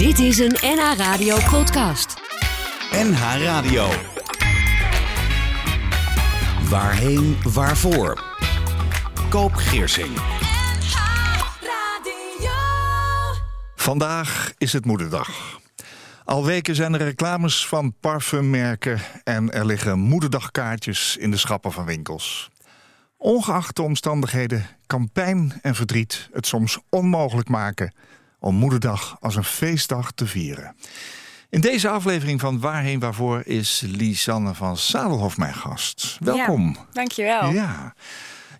Dit is een NH Radio podcast. NH Radio. Waarheen, waarvoor? Koop Geersing. Vandaag is het Moederdag. Al weken zijn er reclames van parfummerken en er liggen moederdagkaartjes in de schappen van winkels. Ongeacht de omstandigheden kan pijn en verdriet het soms onmogelijk maken om Moederdag als een feestdag te vieren. In deze aflevering van Waarheen Waarvoor is Lisanne van Zadelhof mijn gast. Welkom. Ja, dankjewel. Ja.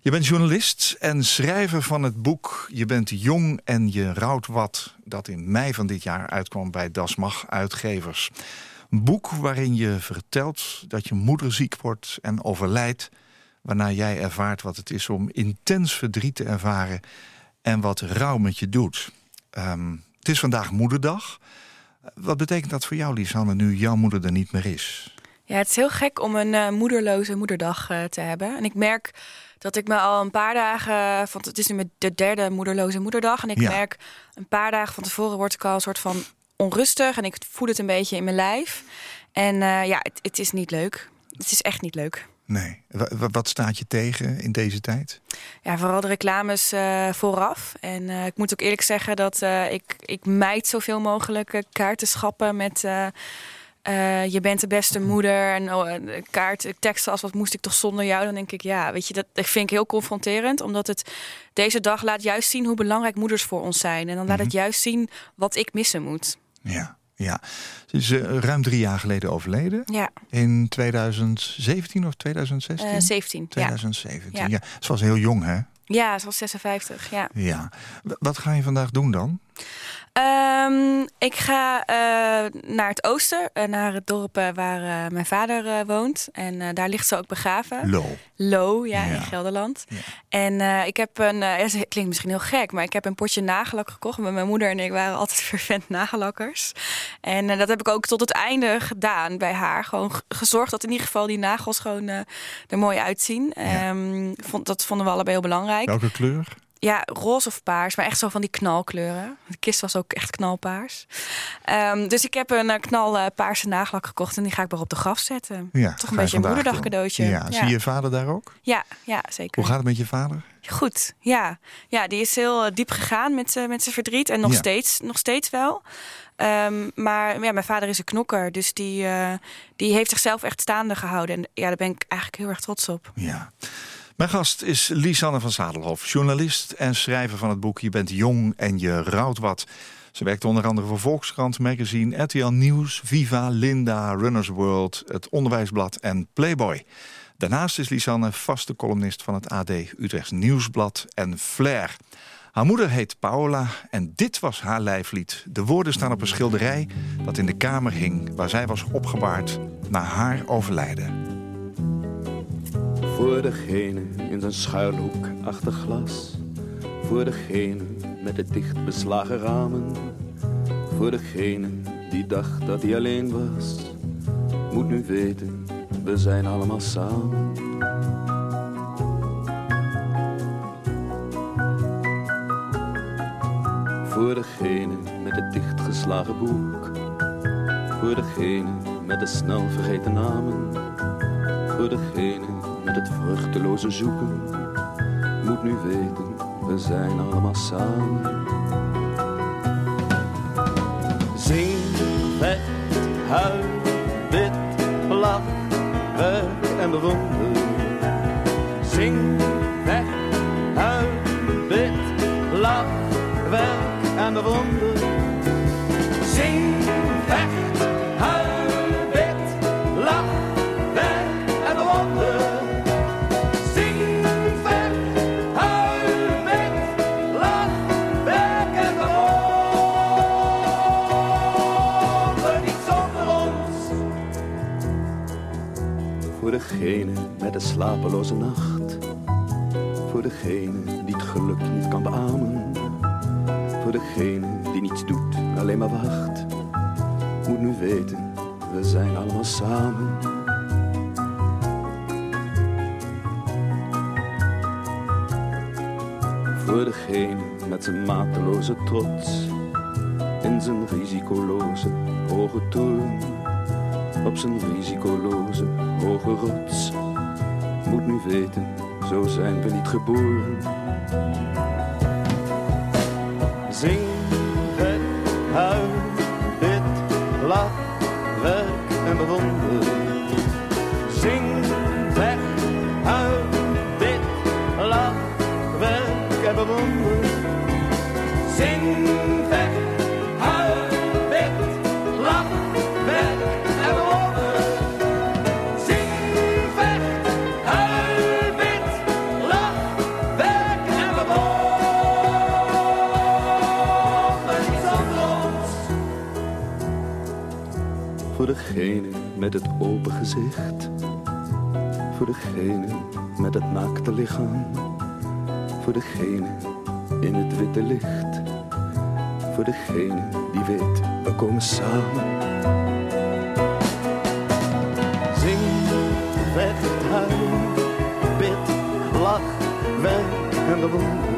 Je bent journalist en schrijver van het boek Je bent jong en je rouwt wat... dat in mei van dit jaar uitkwam bij Das Mag Uitgevers. Een boek waarin je vertelt dat je moeder ziek wordt en overlijdt... waarna jij ervaart wat het is om intens verdriet te ervaren... en wat rouw met je doet. Ehm, het is vandaag moederdag. Wat betekent dat voor jou, Lisanne, nu jouw moeder er niet meer is? Ja, het is heel gek om een uh, moederloze moederdag uh, te hebben. En ik merk dat ik me al een paar dagen, want het is nu de derde moederloze moederdag. En ik ja. merk een paar dagen van tevoren word ik al een soort van onrustig. En ik voel het een beetje in mijn lijf. En uh, ja, het, het, is niet leuk. Het is echt niet leuk. Nee. Wat staat je tegen in deze tijd? Ja, vooral de reclames uh, vooraf. En uh, ik moet ook eerlijk zeggen dat uh, ik, ik mijd zoveel mogelijk kaartenschappen met... Uh, je bent de beste moeder en oh, kaart, teksten als wat moest ik toch zonder jou? Dan denk ik, ja, weet je, dat, dat vind ik heel confronterend. Omdat het deze dag laat juist zien hoe belangrijk moeders voor ons zijn. En dan laat het juist zien wat ik missen moet. Ja, ja. Ze is uh, ruim drie jaar geleden overleden. Ja. In 2017 of 2016? Uh, 17, 2017, ja. ja. Ze was heel jong, hè? Ja, ze was 56, ja. Ja. Wat ga je vandaag doen dan? Um, ik ga uh, naar het oosten, uh, naar het dorp uh, waar mijn vader woont. En daar ligt ze ook begraven. Lo. Lo, ja, ja. in Gelderland. Ja. En ik heb een, het klinkt misschien heel gek, maar ik heb een potje nagellak gekocht. Mijn moeder en ik waren altijd vervent nagellakkers. En dat heb ik ook tot het einde gedaan bij haar. Gewoon gezorgd dat in ieder geval die nagels gewoon er mooi uitzien. Ja. Um, vond, dat vonden we allebei heel belangrijk. Welke kleur? Ja, roze of paars, maar echt zo van die knalkleuren. De kist was ook echt knalpaars. Um, dus ik heb een uh, knalpaarse nagellak gekocht en die ga ik maar op de graf zetten. Ja, Toch een beetje een moederdag cadeautje. Ja. ja. Zie je vader daar ook? Ja, ja, zeker. Hoe gaat het met je vader? Goed, ja. Ja, die is heel uh, diep gegaan met, met zijn verdriet en nog, Ja. steeds, nog steeds wel. Um, maar ja, mijn vader is een knokker, dus die, die heeft zichzelf echt staande gehouden. En ja, daar ben ik eigenlijk heel erg trots op. Ja. Mijn gast is Lisanne van Zadelhof, journalist en schrijver van het boek Je bent jong en je rouwt wat. Ze werkt onder andere voor Volkskrant, Magazine, RTL Nieuws, Viva, Linda, Runners World, het Onderwijsblad en Playboy. Daarnaast is Lisanne vaste columnist van het AD Utrechts Nieuwsblad en Flair. Haar moeder heet Paola en dit was haar lijflied. De woorden staan op een schilderij dat in de kamer hing... waar zij was opgebaard na haar overlijden. Voor degene in zijn schuilhoek achter glas. Voor degene met de dicht beslagen ramen. Voor degene die dacht dat hij alleen was. Moet nu weten, we zijn allemaal samen. Voor degene met het dichtgeslagen boek. Voor degene met de snel vergeten namen. Voor degene met het vruchteloze zoeken. Moet nu weten, we zijn allemaal samen. Zing, vecht, huil, bid, lach, werk en bewonder. Zing, vecht, huil, bid, lach, werk en bewonder. Zing, de slapeloze nacht. Voor degene die het geluk niet kan beamen. Voor degene die niets doet, alleen maar wacht. Moet nu weten, we zijn allemaal samen. Voor degene met zijn mateloze trots. In zijn risicoloze hoge toren, op zijn risicoloze hoge rots. Moet nu weten, zo zijn we niet geboren. Zing, vet, huil, degene met het open gezicht. Voor degene met het naakte lichaam. Voor degene in het witte licht. Voor degene die weet, we komen samen. Zing, weg, huil, bid, lach, werk en bewonder.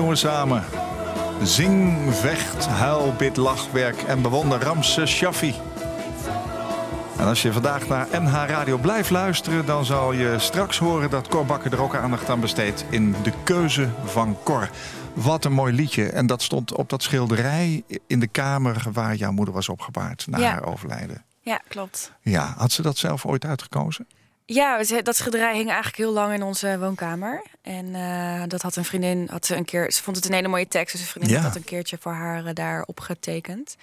Doen we samen. Zing, vecht, huil, bid, lach, werk en bewonder Ramses Shaffi. En als je vandaag naar NH Radio blijft luisteren... dan zal je straks horen dat Cor Bakker er ook aandacht aan besteedt... in De Keuze van Cor. Wat een mooi liedje. En dat stond op dat schilderij in de kamer... waar jouw moeder was opgebaard na Ja. haar overlijden. Ja, klopt. Ja, had ze dat zelf ooit uitgekozen? Ja, dat schilderij hing eigenlijk heel lang in onze woonkamer. En eh, dat had een vriendin, had ze een keer, ze vond het een hele mooie tekst, dus een vriendin Ja. had dat een keertje voor haar eh, daar opgetekend.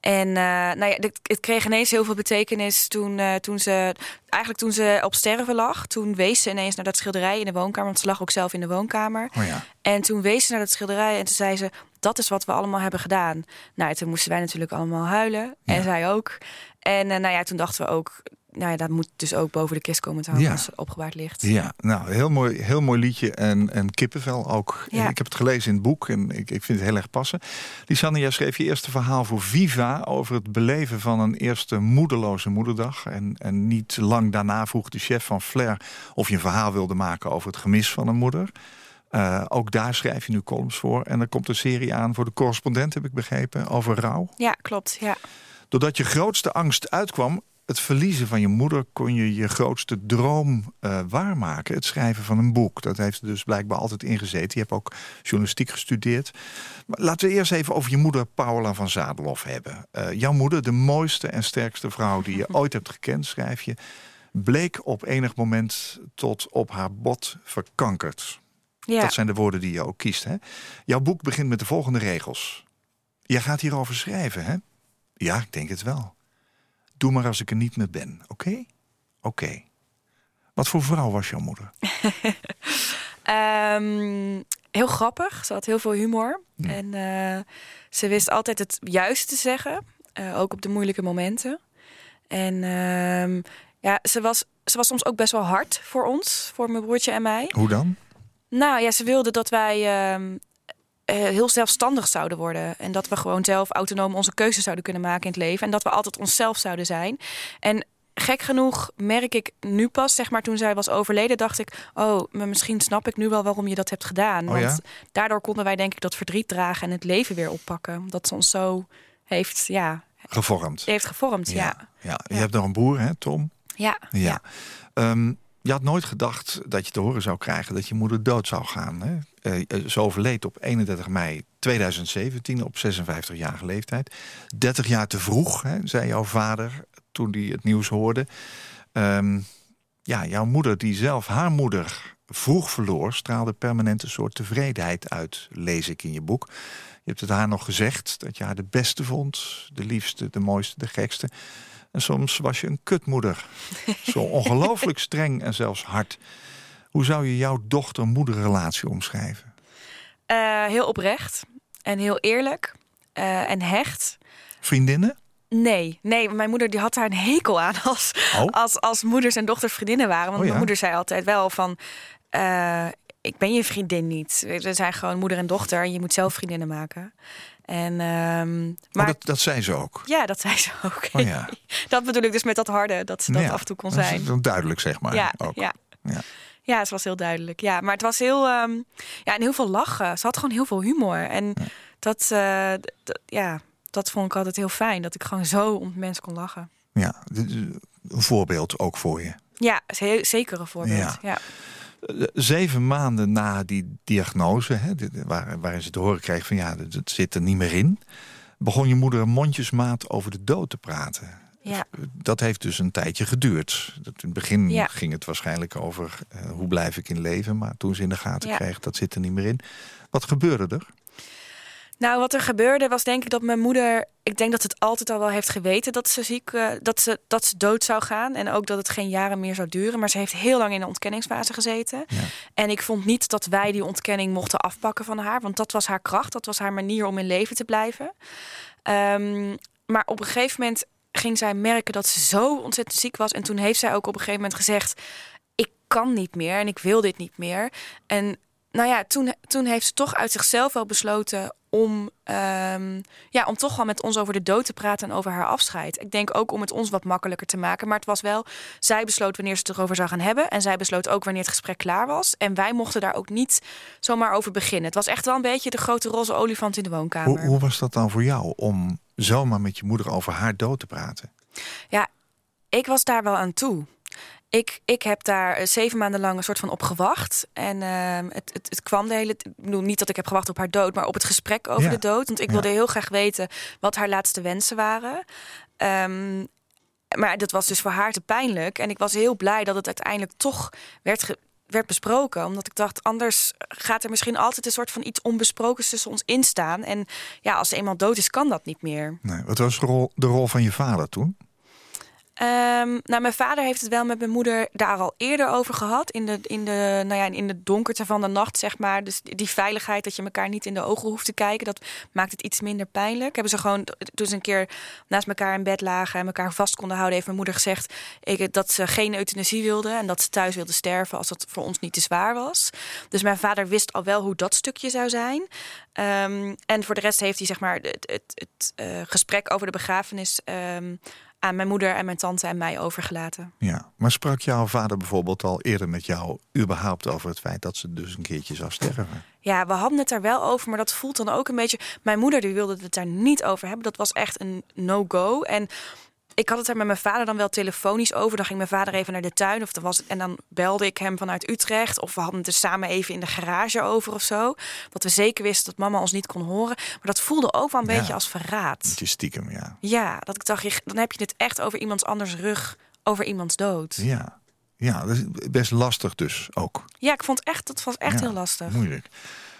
En eh, nou ja, het kreeg ineens heel veel betekenis toen, toen ze, eigenlijk toen ze op sterven lag. Toen wees ze ineens naar dat schilderij in de woonkamer, want ze lag ook zelf in de woonkamer. Oh ja. En toen wees ze naar dat schilderij en toen zei ze: Dat is wat we allemaal hebben gedaan. Nou, toen moesten wij natuurlijk allemaal huilen. En zij ook. En nou ja, toen dachten we ook: Nou ja, dat moet dus ook boven de kist komen te hangen Ja. als ze opgebaard ligt. Ja, nou, heel mooi, heel mooi liedje en, en kippenvel ook. Ja. Ik heb het gelezen in het boek en ik, ik vind het heel erg passen. Lisanne, jij schreef je eerste verhaal voor Viva... over het beleven van een eerste moederloze moederdag. En, en niet lang daarna vroeg de chef van Flair... of je een verhaal wilde maken over het gemis van een moeder. Eh, ook daar schrijf je nu columns voor. En er komt een serie aan voor de correspondent, heb ik begrepen, over rouw. Ja, klopt. Ja. Doordat je grootste angst uitkwam, het verliezen van je moeder, kon je je grootste droom eh, waarmaken. Het schrijven van een boek. Dat heeft dus blijkbaar altijd ingezeten. Je hebt ook journalistiek gestudeerd. Maar laten we eerst even over je moeder Paula van Zadelhoff hebben. Eh, jouw moeder, de mooiste en sterkste vrouw die je ooit hebt gekend, schrijf je, bleek op enig moment tot op haar bot verkankerd. Ja. Dat zijn de woorden die je ook kiest. Hè? Jouw boek begint met de volgende regels. Jij gaat hierover schrijven, hè? Ja, ik denk het wel. Doe maar als ik er niet meer ben, oké? Oké. Wat voor vrouw was jouw moeder? Ehm, heel grappig. Ze had heel veel humor. Ja. En eh, ze wist altijd het juiste te zeggen. eh, ook op de moeilijke momenten. En ehm, ja, ze was, ze was soms ook best wel hard voor ons. Voor mijn broertje en mij. Hoe dan? Nou ja, ze wilde dat wij ehm, eh, heel zelfstandig zouden worden. En dat we gewoon zelf autonoom onze keuzes zouden kunnen maken in het leven. En dat we altijd onszelf zouden zijn. En gek genoeg merk ik nu pas, zeg maar, toen zij was overleden, dacht ik, oh, maar misschien snap ik nu wel waarom je dat hebt gedaan. Oh Want ja? daardoor konden wij denk ik dat verdriet dragen en het leven weer oppakken. Dat ze ons zo heeft, ja, Gevormd. heeft gevormd. Ja, ja. Je hebt nog een broer, hè, Tom? ja. Ja. Ehm, je had nooit gedacht dat je te horen zou krijgen dat je moeder dood zou gaan. Hè? Eh, ze overleed op 31 mei 2017 op 56-jarige leeftijd. 30 jaar te vroeg, hè, zei jouw vader toen hij het nieuws hoorde. Ehm, ja, jouw moeder, die zelf haar moeder vroeg verloor, straalde permanent een soort tevredenheid uit, lees ik in je boek. Je hebt het haar nog gezegd dat je haar de beste vond, de liefste, de mooiste, de gekste. En soms was je een kutmoeder. Zo ongelooflijk streng en zelfs hard. Hoe zou je jouw dochter-moederrelatie omschrijven? Eh, heel oprecht en heel eerlijk eh, en hecht. Vriendinnen? Nee, nee, mijn moeder die had daar een hekel aan als, Oh. als, als moeders en dochters vriendinnen waren. Want Oh ja? mijn moeder zei altijd wel van, eh, ik ben je vriendin niet. We zijn gewoon moeder en dochter en je moet zelf vriendinnen maken. En, ehm, Maar dat, dat zei ze ook. ja, dat zei ze ook. Oh ja. dat bedoel ik dus met dat harde, dat ze dat Ja, af en toe kon dat zijn. dan duidelijk, zeg maar. ja, ook. ja. Ja. Ja, het was heel duidelijk. Ja, maar het was heel, ehm, ja, en heel veel lachen. Ze had gewoon heel veel humor. En dat, eh, ja, dat vond ik altijd heel fijn. Dat ik gewoon zo om mensen kon lachen. Ja, dit is een voorbeeld ook voor je. Ja, zeker een voorbeeld. Ja. Ja. Zeven maanden na die diagnose, hè, waar, waarin ze te horen kreeg van ja, het het zit er niet meer in, begon je moeder mondjesmaat over de dood te praten. Ja. Dat heeft dus een tijdje geduurd. Dat in het begin Ja. ging het waarschijnlijk over eh, hoe blijf ik in leven, maar toen ze in de gaten Ja. kreeg dat zit er niet meer in. Wat gebeurde er? Nou, wat er gebeurde was denk ik dat mijn moeder... Ik denk dat het altijd al wel heeft geweten dat ze ziek... eh, dat, ze, dat ze dood zou gaan. En ook dat het geen jaren meer zou duren. Maar ze heeft heel lang in de ontkenningsfase gezeten. Ja. En ik vond niet dat wij die ontkenning mochten afpakken van haar. Want dat was haar kracht. Dat was haar manier om in leven te blijven. Ehm, maar op een gegeven moment ging zij merken dat ze zo ontzettend ziek was. En toen heeft zij ook op een gegeven moment gezegd... ik kan niet meer en ik wil dit niet meer. En nou ja, toen, toen heeft ze toch uit zichzelf wel besloten om, ehm, ja, om toch wel met ons over de dood te praten en over haar afscheid. Ik denk ook om het ons wat makkelijker te maken. Maar het was wel, zij besloot wanneer ze het erover zou gaan hebben. En zij besloot ook wanneer het gesprek klaar was. En wij mochten daar ook niet zomaar over beginnen. Het was echt wel een beetje de grote roze olifant in de woonkamer. Hoe, hoe was dat dan voor jou om zomaar met je moeder over haar dood te praten? Ja, ik was daar wel aan toe. Ik, ik heb daar eh, zeven maanden lang een soort van op gewacht. En ehm, het, het, het kwam de hele... Ik bedoel, niet dat ik heb gewacht op haar dood... maar op het gesprek over Ja. de dood. Want ik Ja. wilde heel graag weten wat haar laatste wensen waren. Ehm, maar dat was dus voor haar te pijnlijk. En ik was heel blij dat het uiteindelijk toch werd, ge- werd besproken. Omdat ik dacht, anders gaat er misschien altijd een soort van iets onbesprokens tussen ons instaan. En ja, als ze eenmaal dood is, kan dat niet meer. Nee, wat was de rol, de rol van je vader toen? Ehm, nou, mijn vader heeft het wel met mijn moeder daar al eerder over gehad. In de, in de, nou ja, in de donkerte van de nacht, zeg maar. Dus die veiligheid dat je elkaar niet in de ogen hoeft te kijken. Dat maakt het iets minder pijnlijk. Hebben ze gewoon, toen ze een keer naast elkaar in bed lagen en elkaar vast konden houden, heeft mijn moeder gezegd ik, dat ze geen euthanasie wilde. En dat ze thuis wilde sterven als dat voor ons niet te zwaar was. Dus mijn vader wist al wel hoe dat stukje zou zijn. Ehm, en voor de rest heeft hij zeg maar het, het, het eh, gesprek over de begrafenis ehm, aan mijn moeder en mijn tante en mij overgelaten. Ja, maar sprak jouw vader bijvoorbeeld al eerder met jou überhaupt over het feit dat ze dus een keertje zou sterven? Ja, we hadden het daar wel over, maar dat voelt dan ook een beetje. Mijn moeder die wilde het daar niet over hebben. Dat was echt een no-go. En ik had het er met mijn vader dan wel telefonisch over. Dan ging mijn vader even naar de tuin of dan was het, en dan belde ik hem vanuit Utrecht. Of we hadden het er samen even in de garage over of zo. Dat we zeker wisten dat mama ons niet kon horen. Maar dat voelde ook wel een Ja. beetje als verraad. Beetje stiekem, ja. Ja, dat ik dacht, je- dan heb je het echt over iemands anders rug, over iemands dood. Ja, ja dat is best lastig dus ook. Ja, ik vond echt, dat was echt Ja, heel lastig. Moeilijk.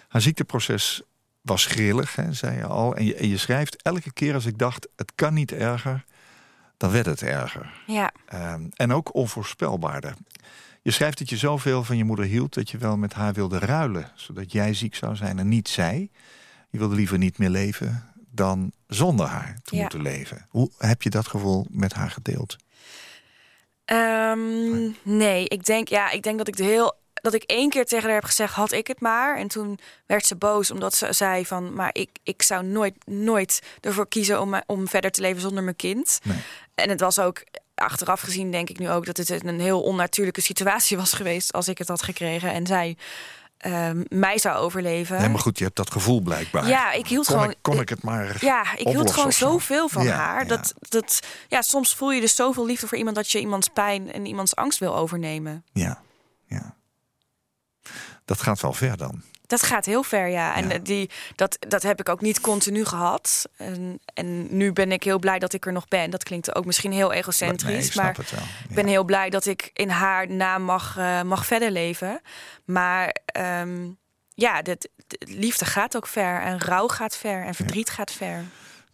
Haar ziekteproces was grillig, hè, zei je al. En je, en je schrijft elke keer als ik dacht, het kan niet erger, dan werd het erger. Ja, Ehm, en ook onvoorspelbaarder. Je schrijft dat je zoveel van je moeder hield dat je wel met haar wilde ruilen, zodat jij ziek zou zijn en niet zij. Je wilde liever niet meer leven dan zonder haar te Ja. moeten leven. Hoe heb je dat gevoel met haar gedeeld? Ehm, nee, ik denk, ja, ik denk dat ik de heel dat ik één keer tegen haar heb gezegd, had ik het maar. En toen werd ze boos omdat ze zei van, maar ik, ik zou nooit, nooit ervoor kiezen om, om verder te leven zonder mijn kind. Nee. En het was ook achteraf gezien, denk ik nu ook, dat het een heel onnatuurlijke situatie was geweest als ik het had gekregen en zij ehm, mij zou overleven. Nee, maar goed, je hebt dat gevoel blijkbaar. Ja, ik hield kon gewoon- Ik, kon ik het maar Ja, ik hield gewoon zoveel van Ja, haar. ja. Dat, dat, ja, soms voel je dus zoveel liefde voor iemand dat je iemands pijn en iemands angst wil overnemen. Ja, ja. Dat gaat wel ver dan. Dat gaat heel ver, ja. En Ja. die, dat, dat heb ik ook niet continu gehad. En, en nu ben ik heel blij dat ik er nog ben. Dat klinkt ook misschien heel egocentrisch. Nee, maar ik ben heel blij dat ik in haar naam mag, eh, mag verder leven. Maar ehm, ja, de liefde gaat ook ver. En rouw gaat ver. En verdriet gaat ver.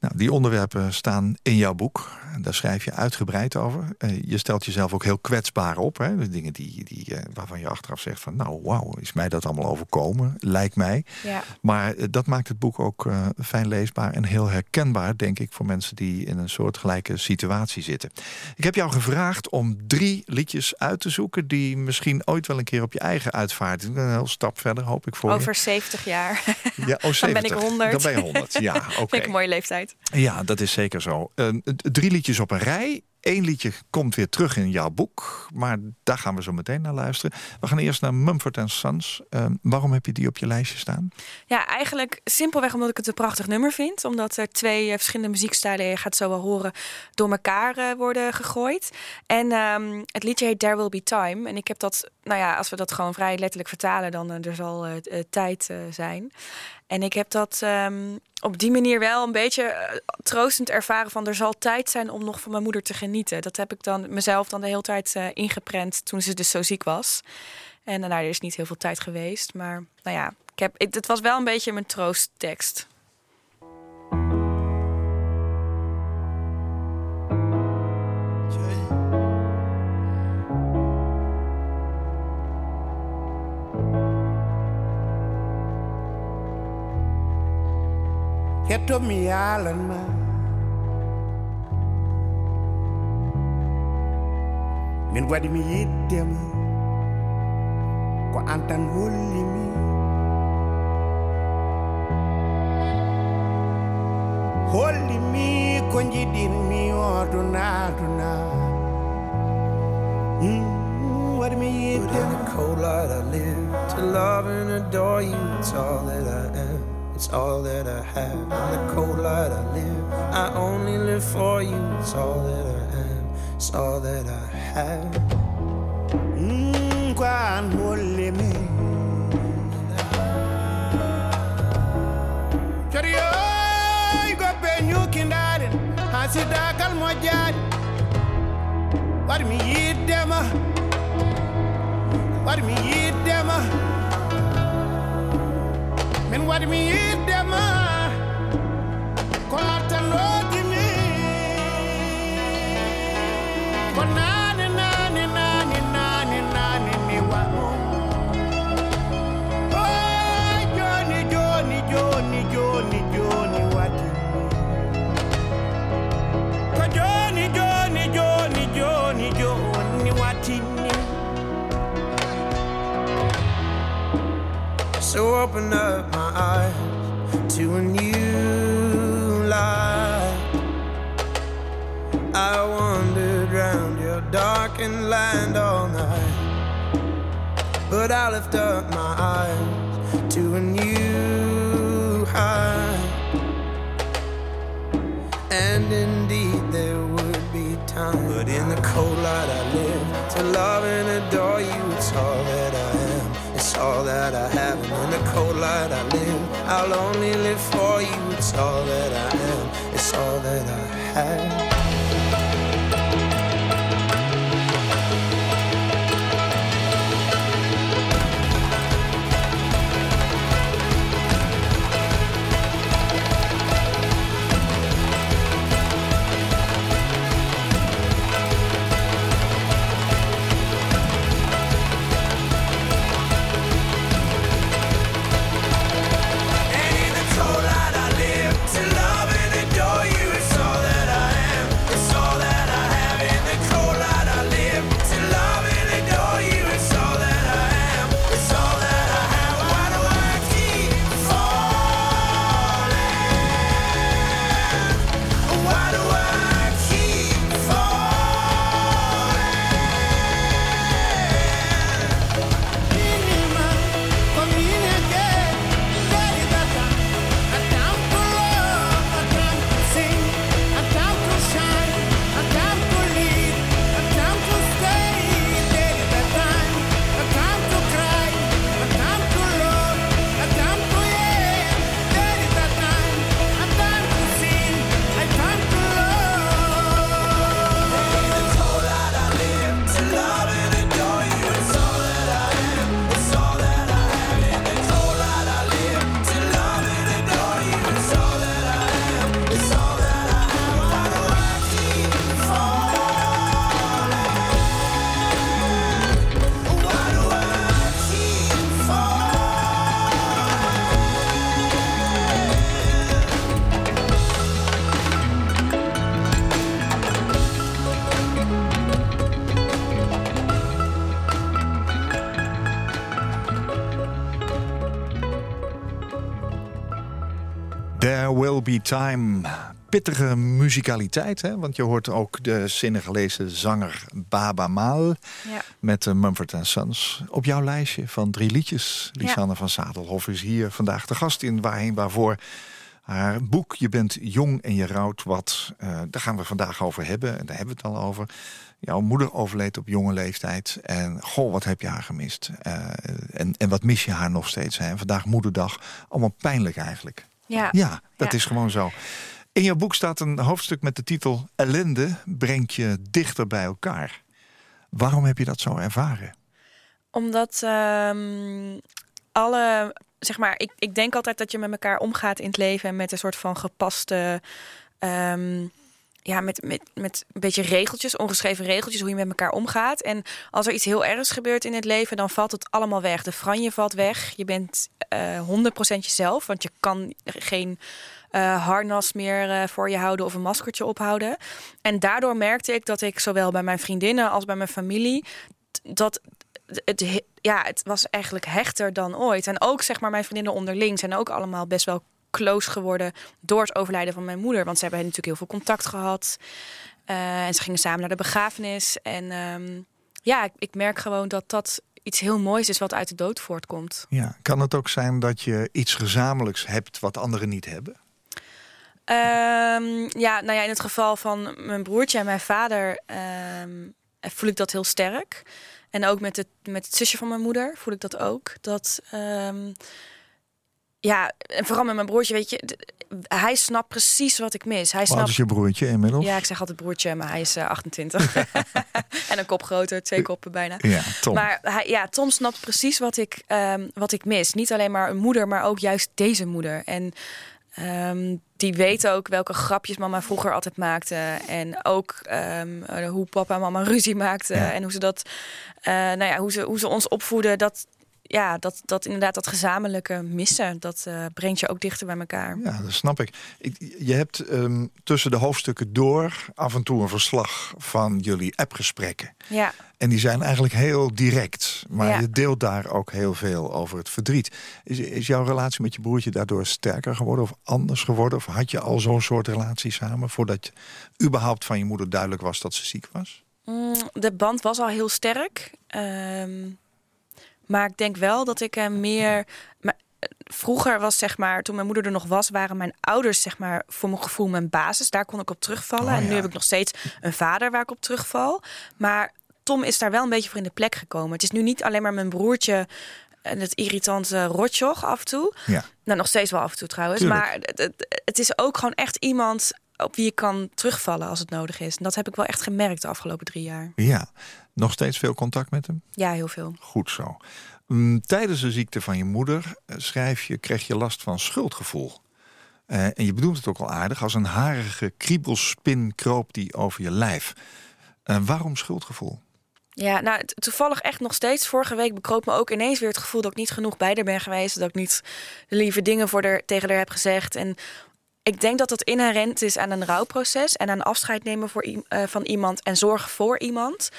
Nou, die onderwerpen staan in jouw boek. Daar schrijf je uitgebreid over. Uh, je stelt jezelf ook heel kwetsbaar op. Hè? De dingen die, die, uh, waarvan je achteraf zegt van... nou, wauw, is mij dat allemaal overkomen? Lijkt mij. Ja. Maar uh, dat maakt het boek ook fijn leesbaar en heel herkenbaar... denk ik, voor mensen die in een soortgelijke situatie zitten. Ik heb jou gevraagd om drie liedjes uit te zoeken... die misschien ooit wel een keer op je eigen uitvaart... een heel stap verder, hoop ik voor Over je. 70 jaar. Ja, oh, 70. Dan ben ik 100. Dan ben je 100, ja. Oké. Vind ik een mooie leeftijd. Ja, dat is zeker zo. Uh, drie liedjes op een rij. Eén liedje komt weer terug in jouw boek. Maar daar gaan we zo meteen naar luisteren. We gaan eerst naar Mumford Sons. Uh, waarom heb je die op je lijstje staan? Ja, eigenlijk simpelweg omdat ik het een prachtig nummer vind. Omdat er twee uh, verschillende muziekstijlen, je gaat zo wel horen, door elkaar uh, worden gegooid. En um, het liedje heet There Will Be Time. En ik heb dat, nou ja, als we dat gewoon vrij letterlijk vertalen, dan uh, er zal tijd zijn. En ik heb dat um, op die manier wel een beetje uh, troostend ervaren van er zal tijd zijn om nog van mijn moeder te genieten. Dat heb ik dan mezelf dan de hele tijd uh, ingeprent toen ze dus zo ziek was. En nou, er is niet heel veel tijd geweest, maar nou ja, ik heb, het was wel een beetje mijn troosttekst. Ketto mi yalan ma min waɗi mi yiddema ko an tan hollimi hollimi ko jiɗinmi odunaduna mm, waɗi mi yiddema cold light I live to love and adore you. It's all that I it's all that I have. In the cold light I live. I only live for you. It's all that I am. It's all that I have. Mm, quan me. Mojad. What me eat them? What me eat them? Min waɗi mi yiddema ko artanodi mi ko nane nane nane nane nane mi wano o joni joni joni joni joni wati ko joni joni joni joni joni watini So open up my eyes to a new light. I wandered round your darkened land all night. But I lift up my eyes to a new height. And indeed there would be time. But in the cold light I live to love and adore you. It's all that I am. It's all that I have. Cold light I live. I'll only live for you. It's all that I am. It's all that I have. Time. Pittige muzikaliteit, hè? want je hoort ook de Senegalese zanger Baba Maal Ja. met de Mumford Sons. Op jouw lijstje van drie liedjes. Lisanne van Zadelhof is hier vandaag de gast in Waarheen Waarvoor. Haar boek Je bent jong en je rouwt wat. eh, daar gaan we vandaag over hebben. En daar hebben we het al over. Jouw moeder overleed op jonge leeftijd. En goh, wat heb je haar gemist? Eh, en, en wat mis je haar nog steeds? Hè? Vandaag moederdag. Allemaal pijnlijk eigenlijk. Ja. Ja, dat Ja. is gewoon zo. In jouw boek staat een hoofdstuk met de titel Ellende brengt je dichter bij elkaar. Waarom heb je dat zo ervaren? Omdat ehm, alle, zeg maar, ik, ik denk altijd dat je met elkaar omgaat in het leven met een soort van gepaste, ehm, ja, met, met, met een beetje regeltjes, ongeschreven regeltjes, hoe je met elkaar omgaat. En als er iets heel ergs gebeurt in het leven, dan valt het allemaal weg. De franje valt weg. Je bent eh 100% jezelf, want je kan geen eh, harnas meer eh, voor je houden of een maskertje ophouden. En daardoor merkte ik dat ik zowel bij mijn vriendinnen als bij mijn familie dat het, he- ja, het was eigenlijk hechter dan ooit. En ook zeg maar mijn vriendinnen onderling zijn ook allemaal best wel close geworden door het overlijden van mijn moeder. Want ze hebben natuurlijk heel veel contact gehad. Eh, en ze gingen samen naar de begrafenis. En ehm, ja, ik, ik merk gewoon dat dat iets heel moois is wat uit de dood voortkomt. Ja, kan het ook zijn dat je iets gezamenlijks hebt wat anderen niet hebben? Ehm, ja, nou ja, in het geval van mijn broertje en mijn vader ehm, voel ik dat heel sterk. En ook met het, met het zusje van mijn moeder voel ik dat ook. Dat, ja, en vooral met mijn broertje, weet je, hij snapt precies wat ik mis. Hij snapt. is je broertje inmiddels? Ja, ik zeg altijd broertje, maar hij is eh, 28. en een kop groter, twee koppen bijna. Ja, Tom. Maar hij, ja, Tom snapt precies wat ik, ehm, wat ik mis. Niet alleen maar een moeder, maar ook juist deze moeder. En ehm, die weet ook welke grapjes mama vroeger altijd maakte. En ook ehm, eh, hoe papa en mama ruzie maakten. Ja. En hoe ze dat, eh, nou ja, hoe ze, hoe ze ons opvoeden. Dat, ja, dat, dat inderdaad dat gezamenlijke missen, dat eh, brengt je ook dichter bij elkaar. Ja, dat snap ik. ik je hebt ehm, tussen de hoofdstukken door af en toe een verslag van jullie appgesprekken. Ja. En die zijn eigenlijk heel direct. Maar Ja. je deelt daar ook heel veel over het verdriet. Is, is jouw relatie met je broertje daardoor sterker geworden of anders geworden? Of had je al zo'n soort relatie samen voordat überhaupt van je moeder duidelijk was dat ze ziek was? Mm, de band was al heel sterk. Ehm, maar ik denk wel dat ik hem meer. Maar eh, vroeger was zeg maar, toen mijn moeder er nog was, waren mijn ouders zeg maar voor mijn gevoel mijn basis. Daar kon ik op terugvallen. Oh, en nu ja. heb ik nog steeds een vader waar ik op terugval. Maar Tom is daar wel een beetje voor in de plek gekomen. Het is nu niet alleen maar mijn broertje en het irritante rotjoch af en toe. Ja. Nou, nog steeds wel af en toe trouwens. Tuurlijk. Maar het, het, het is ook gewoon echt iemand op wie je kan terugvallen als het nodig is. En dat heb ik wel echt gemerkt de afgelopen drie jaar. Ja. Nog steeds veel contact met hem? Ja, heel veel. Goed zo. Mm, Tijdens de ziekte van je moeder eh, schrijf je, kreeg je last van schuldgevoel. Eh, en je bedoelt het ook al aardig, als een harige kriebelspin kroop die over je lijf. Eh, waarom schuldgevoel? Ja, nou, toevallig echt nog steeds. Vorige week bekroop me ook ineens weer het gevoel dat ik niet genoeg bij haar ben geweest. Dat ik niet de lieve dingen voor haar, tegen haar heb gezegd. En ik denk dat dat inherent is aan een rouwproces en aan afscheid nemen voor, van iemand en zorgen voor iemand.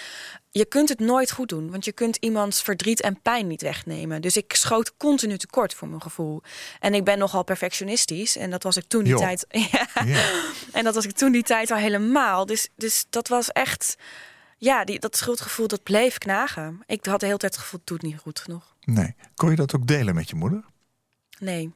Je kunt het nooit goed doen, want je kunt iemands verdriet en pijn niet wegnemen. Dus ik schoot continu tekort voor mijn gevoel. En ik ben nogal perfectionistisch en dat was ik toen die tijd. Ja. En dat was ik toen die tijd al helemaal. Dus, dus dat was echt. Ja, die, dat schuldgevoel dat bleef knagen. Ik had de hele tijd het gevoel, het niet goed genoeg. Nee. Kon je dat ook delen met je moeder? Nee.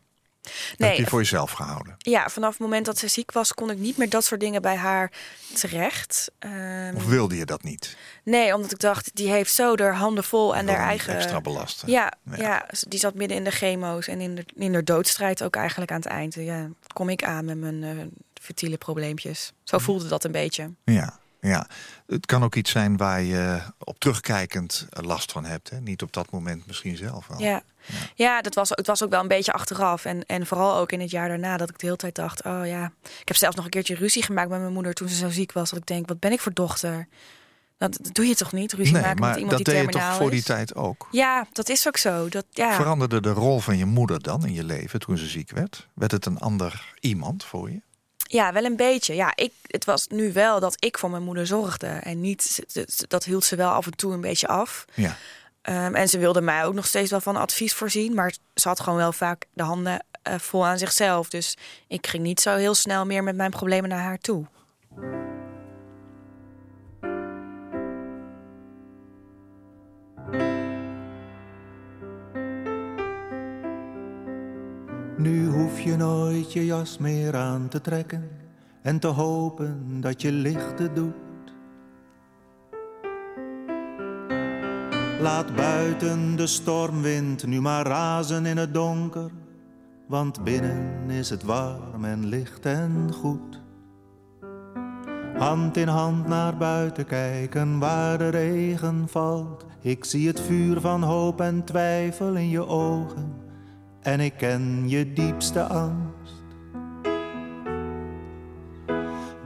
Dat heb Nee, je voor jezelf gehouden? ja, vanaf het moment dat ze ziek was, kon ik niet meer dat soort dingen bij haar terecht. Ehm, Of wilde je dat niet? nee, omdat ik dacht, die heeft zo haar handen vol en haar eigen. extra belasten? Ja, Ja. ja. die zat midden in de chemo's en in de, in de doodstrijd ook eigenlijk aan het eind. Ja, kom ik aan met mijn fertile probleempjes. Zo voelde dat een beetje. Ja, ja. Het kan ook iets zijn waar je op terugkijkend eh, last van hebt. Hè? Niet op dat moment misschien zelf wel. Ja, ja. dat was, het was ook wel een beetje achteraf. En, en vooral ook in het jaar daarna dat ik de hele tijd dacht... oh ja, ik heb zelfs nog een keertje ruzie gemaakt met mijn moeder... toen ze zo ziek was, dat ik denk, wat ben ik voor dochter? Dat, doe je toch niet, ruzie Nee, maken maar met iemand dat die deed je toch voor die tijd ook? Ja, dat is ook zo. Dat, ja. Veranderde de rol van je moeder dan in je leven toen ze ziek werd? Werd het een ander iemand voor je? ja, wel een beetje. Ja, ik, het was nu wel dat ik voor mijn moeder zorgde. En niet, dat hield ze wel af en toe een beetje af. Ja. Ehm, en ze wilde mij ook nog steeds wel van advies voorzien. Maar ze had gewoon wel vaak de handen eh, vol aan zichzelf. Dus ik ging niet zo heel snel meer met mijn problemen naar haar toe. Nu hoef je nooit je jas meer aan te trekken en te hopen dat je lichten doet. Laat buiten de stormwind nu maar razen in het donker, want binnen is het warm en licht en goed. Hand in hand naar buiten kijken waar de regen valt. Ik zie het vuur van hoop en twijfel in je ogen en ik ken je diepste angst.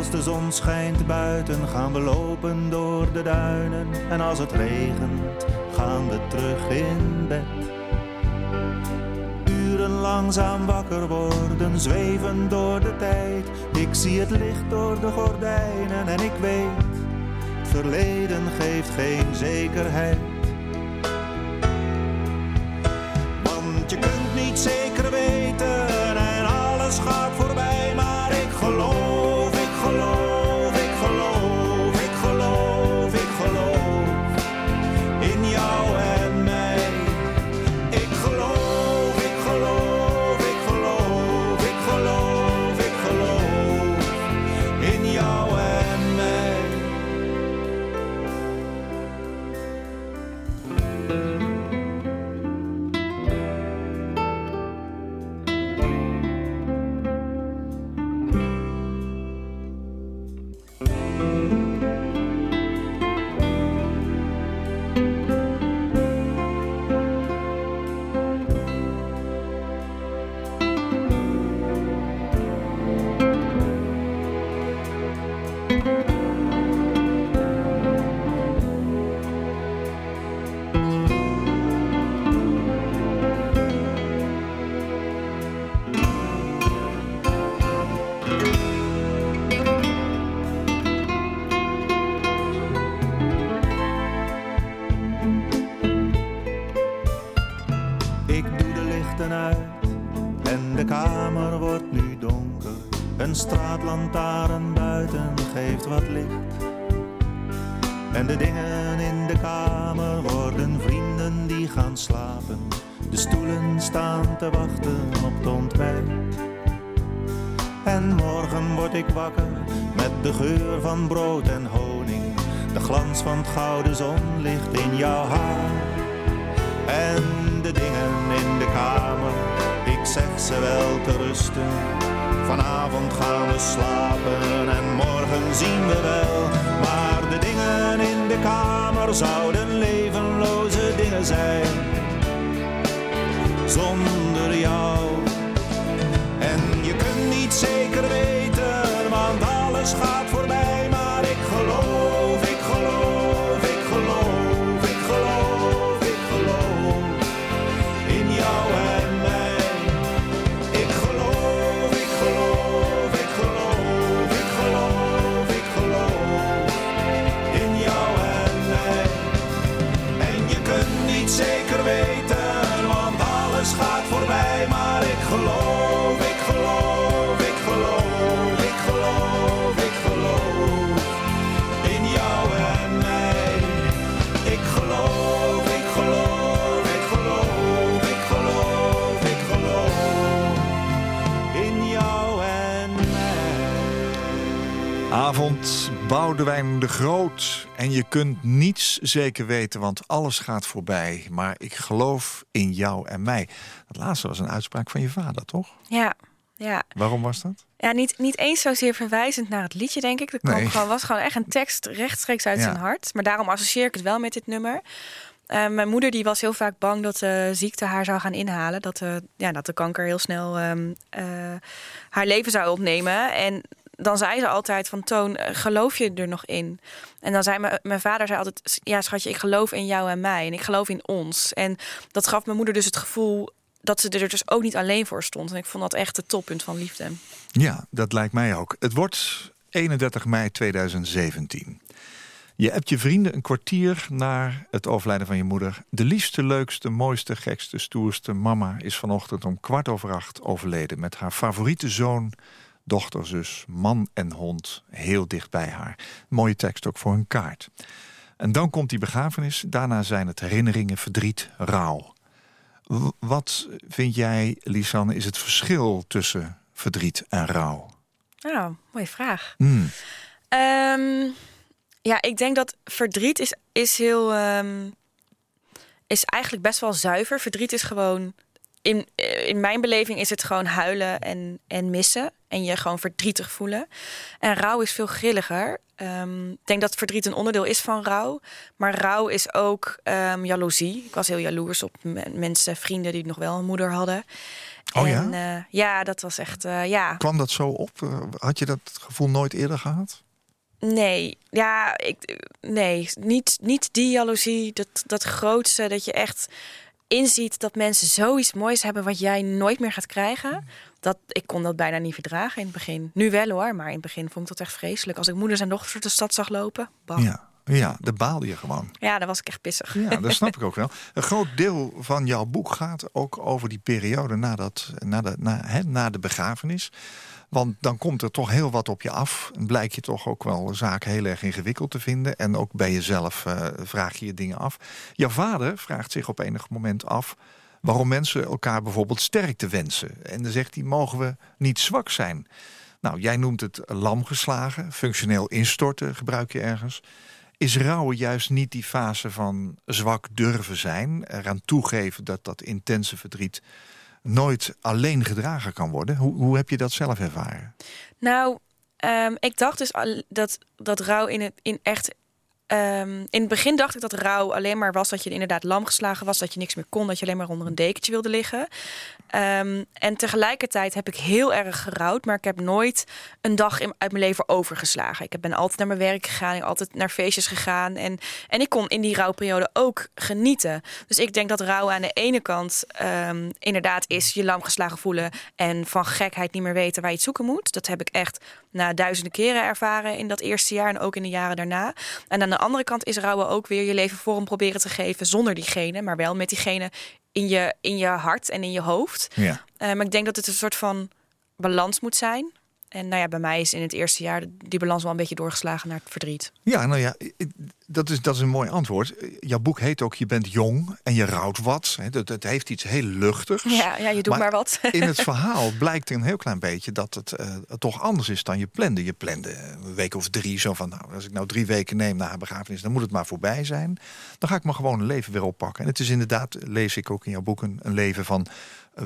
als de zon schijnt buiten, gaan we lopen door de duinen. En als het regent, gaan we terug in bed. Uren langzaam wakker worden, zweven door de tijd. Ik zie het licht door de gordijnen en ik weet, verleden geeft geen zekerheid. Van brood en honing. De glans van het gouden zonlicht in jouw haar. En de dingen in de kamer, ik zeg ze wel te rusten. Vanavond gaan we slapen en morgen zien we wel. Maar de dingen in de kamer zouden levenloze dingen zijn. Zonder jou. En je kunt niet zeker weten, want alles gaat voorbij. Boudewijn de Groot. En je kunt niets zeker weten, want alles gaat voorbij. Maar ik geloof in jou en mij. Dat laatste was een uitspraak van je vader, toch? Ja, ja. Waarom was dat? Ja, niet, niet eens zozeer verwijzend naar het liedje, denk ik. Dat Nee. gewoon, was gewoon echt een tekst rechtstreeks uit Ja. zijn hart. Maar daarom associeer ik het wel met dit nummer. Eh, mijn moeder die was heel vaak bang dat de ziekte haar zou gaan inhalen. Dat, de ja, dat de kanker heel snel ehm, eh, haar leven zou opnemen. En dan zei ze altijd van Toon, eh, geloof je er nog in? En dan zei mijn, vader zei altijd, ja schatje, ik geloof in jou en mij. En ik geloof in ons. En dat gaf mijn moeder dus het gevoel dat ze er dus ook niet alleen voor stond. En ik vond dat echt het toppunt van liefde. Ja, dat lijkt mij ook. Het wordt 31 mei 2017. Je hebt je vrienden een kwartier na het overlijden van je moeder. De liefste, leukste, mooiste, gekste, stoerste mama is vanochtend om kwart over acht overleden. Met haar favoriete zoon, dochter, zus, man en hond heel dicht bij haar. Mooie tekst ook voor een kaart. En dan komt die begrafenis. Daarna zijn het herinneringen, verdriet, rouw. W- Wat vind jij, Lisanne, is het verschil tussen verdriet en rouw? Nou, mooie vraag. Hmm. Ehm, ja, ik denk dat verdriet is, is heel. ehm, is eigenlijk best wel zuiver. Verdriet is gewoon. In, in mijn beleving is het gewoon huilen en, en missen. En je gewoon verdrietig voelen. En rouw is veel grilliger. Ehm, ik denk dat verdriet een onderdeel is van rouw. Maar rouw is ook ehm, jaloezie. Ik was heel jaloers op mensen, vrienden die nog wel een moeder hadden. Oh ja? en, ja? ja, dat was echt. eh, ja. Kwam dat zo op? Eh, Had je dat gevoel nooit eerder gehad? Nee, ja, ik, nee, niet, niet die jaloezie, dat, dat grootste, dat je echt inziet dat mensen zoiets moois hebben wat jij nooit meer gaat krijgen. Dat, ik kon dat bijna niet verdragen in het begin. Nu wel hoor, maar in het begin vond ik dat echt vreselijk. Als ik moeders en dochters de stad zag lopen, bam. Ja. Ja, ja daar baalde je gewoon. daar was ik echt pissig. Ja, dat snap ik ook wel. Een groot deel van jouw boek gaat ook over die periode na, dat, na, de, na, hè, na de begrafenis. Want dan komt er toch heel wat op je af. En blijk je toch ook wel zaken heel erg ingewikkeld te vinden. En ook bij jezelf eh, vraag je je dingen af. Jouw vader vraagt zich op enig moment af... waarom mensen elkaar bijvoorbeeld sterkte wensen. En dan zegt hij, mogen we niet zwak zijn? Nou, jij noemt het lam geslagen. Functioneel instorten gebruik je ergens. Is rouwen juist niet die fase van zwak durven zijn? Eraan toegeven dat dat intense verdriet nooit alleen gedragen kan worden? Hoe, hoe heb je dat zelf ervaren? Nou, ehm, ik dacht dus dat, dat rouw in het in echt. Ehm, in het begin dacht ik dat rouw alleen maar was dat je inderdaad lam geslagen was, dat je niks meer kon, dat je alleen maar onder een dekentje wilde liggen. Ehm, en tegelijkertijd heb ik heel erg gerouwd, maar ik heb nooit een dag uit mijn leven overgeslagen. Ik ben altijd naar mijn werk gegaan, ik ben altijd naar feestjes gegaan. En, en ik kon in die rouwperiode ook genieten. Dus ik denk dat rouw aan de ene kant ehm, inderdaad is je lam geslagen voelen en van gekheid niet meer weten waar je het zoeken moet. Dat heb ik echt na duizenden keren ervaren in dat eerste jaar en ook in de jaren daarna. En aan de andere kant is rouwen ook weer je leven vorm proberen te geven zonder diegene, maar wel met diegene in je, in je hart en in je hoofd. Ja. Eh, maar ik denk dat het een soort van balans moet zijn. En nou ja, bij mij is in het eerste jaar die balans wel een beetje doorgeslagen naar het verdriet. Ja, nou ja, dat is, dat is een mooi antwoord. Jouw boek heet ook Je bent jong en je rouwt wat. Dat, het heeft iets heel luchtigs. Ja, ja je doet maar, wat. In het verhaal blijkt een heel klein beetje dat het eh, toch anders is dan je plande. Je plande een week of drie zo van, nou, als ik nou drie weken neem na haar begrafenis, dan moet het maar voorbij zijn. Dan ga ik maar gewoon een leven weer oppakken. En het is inderdaad, lees ik ook in jouw boek, een, een leven van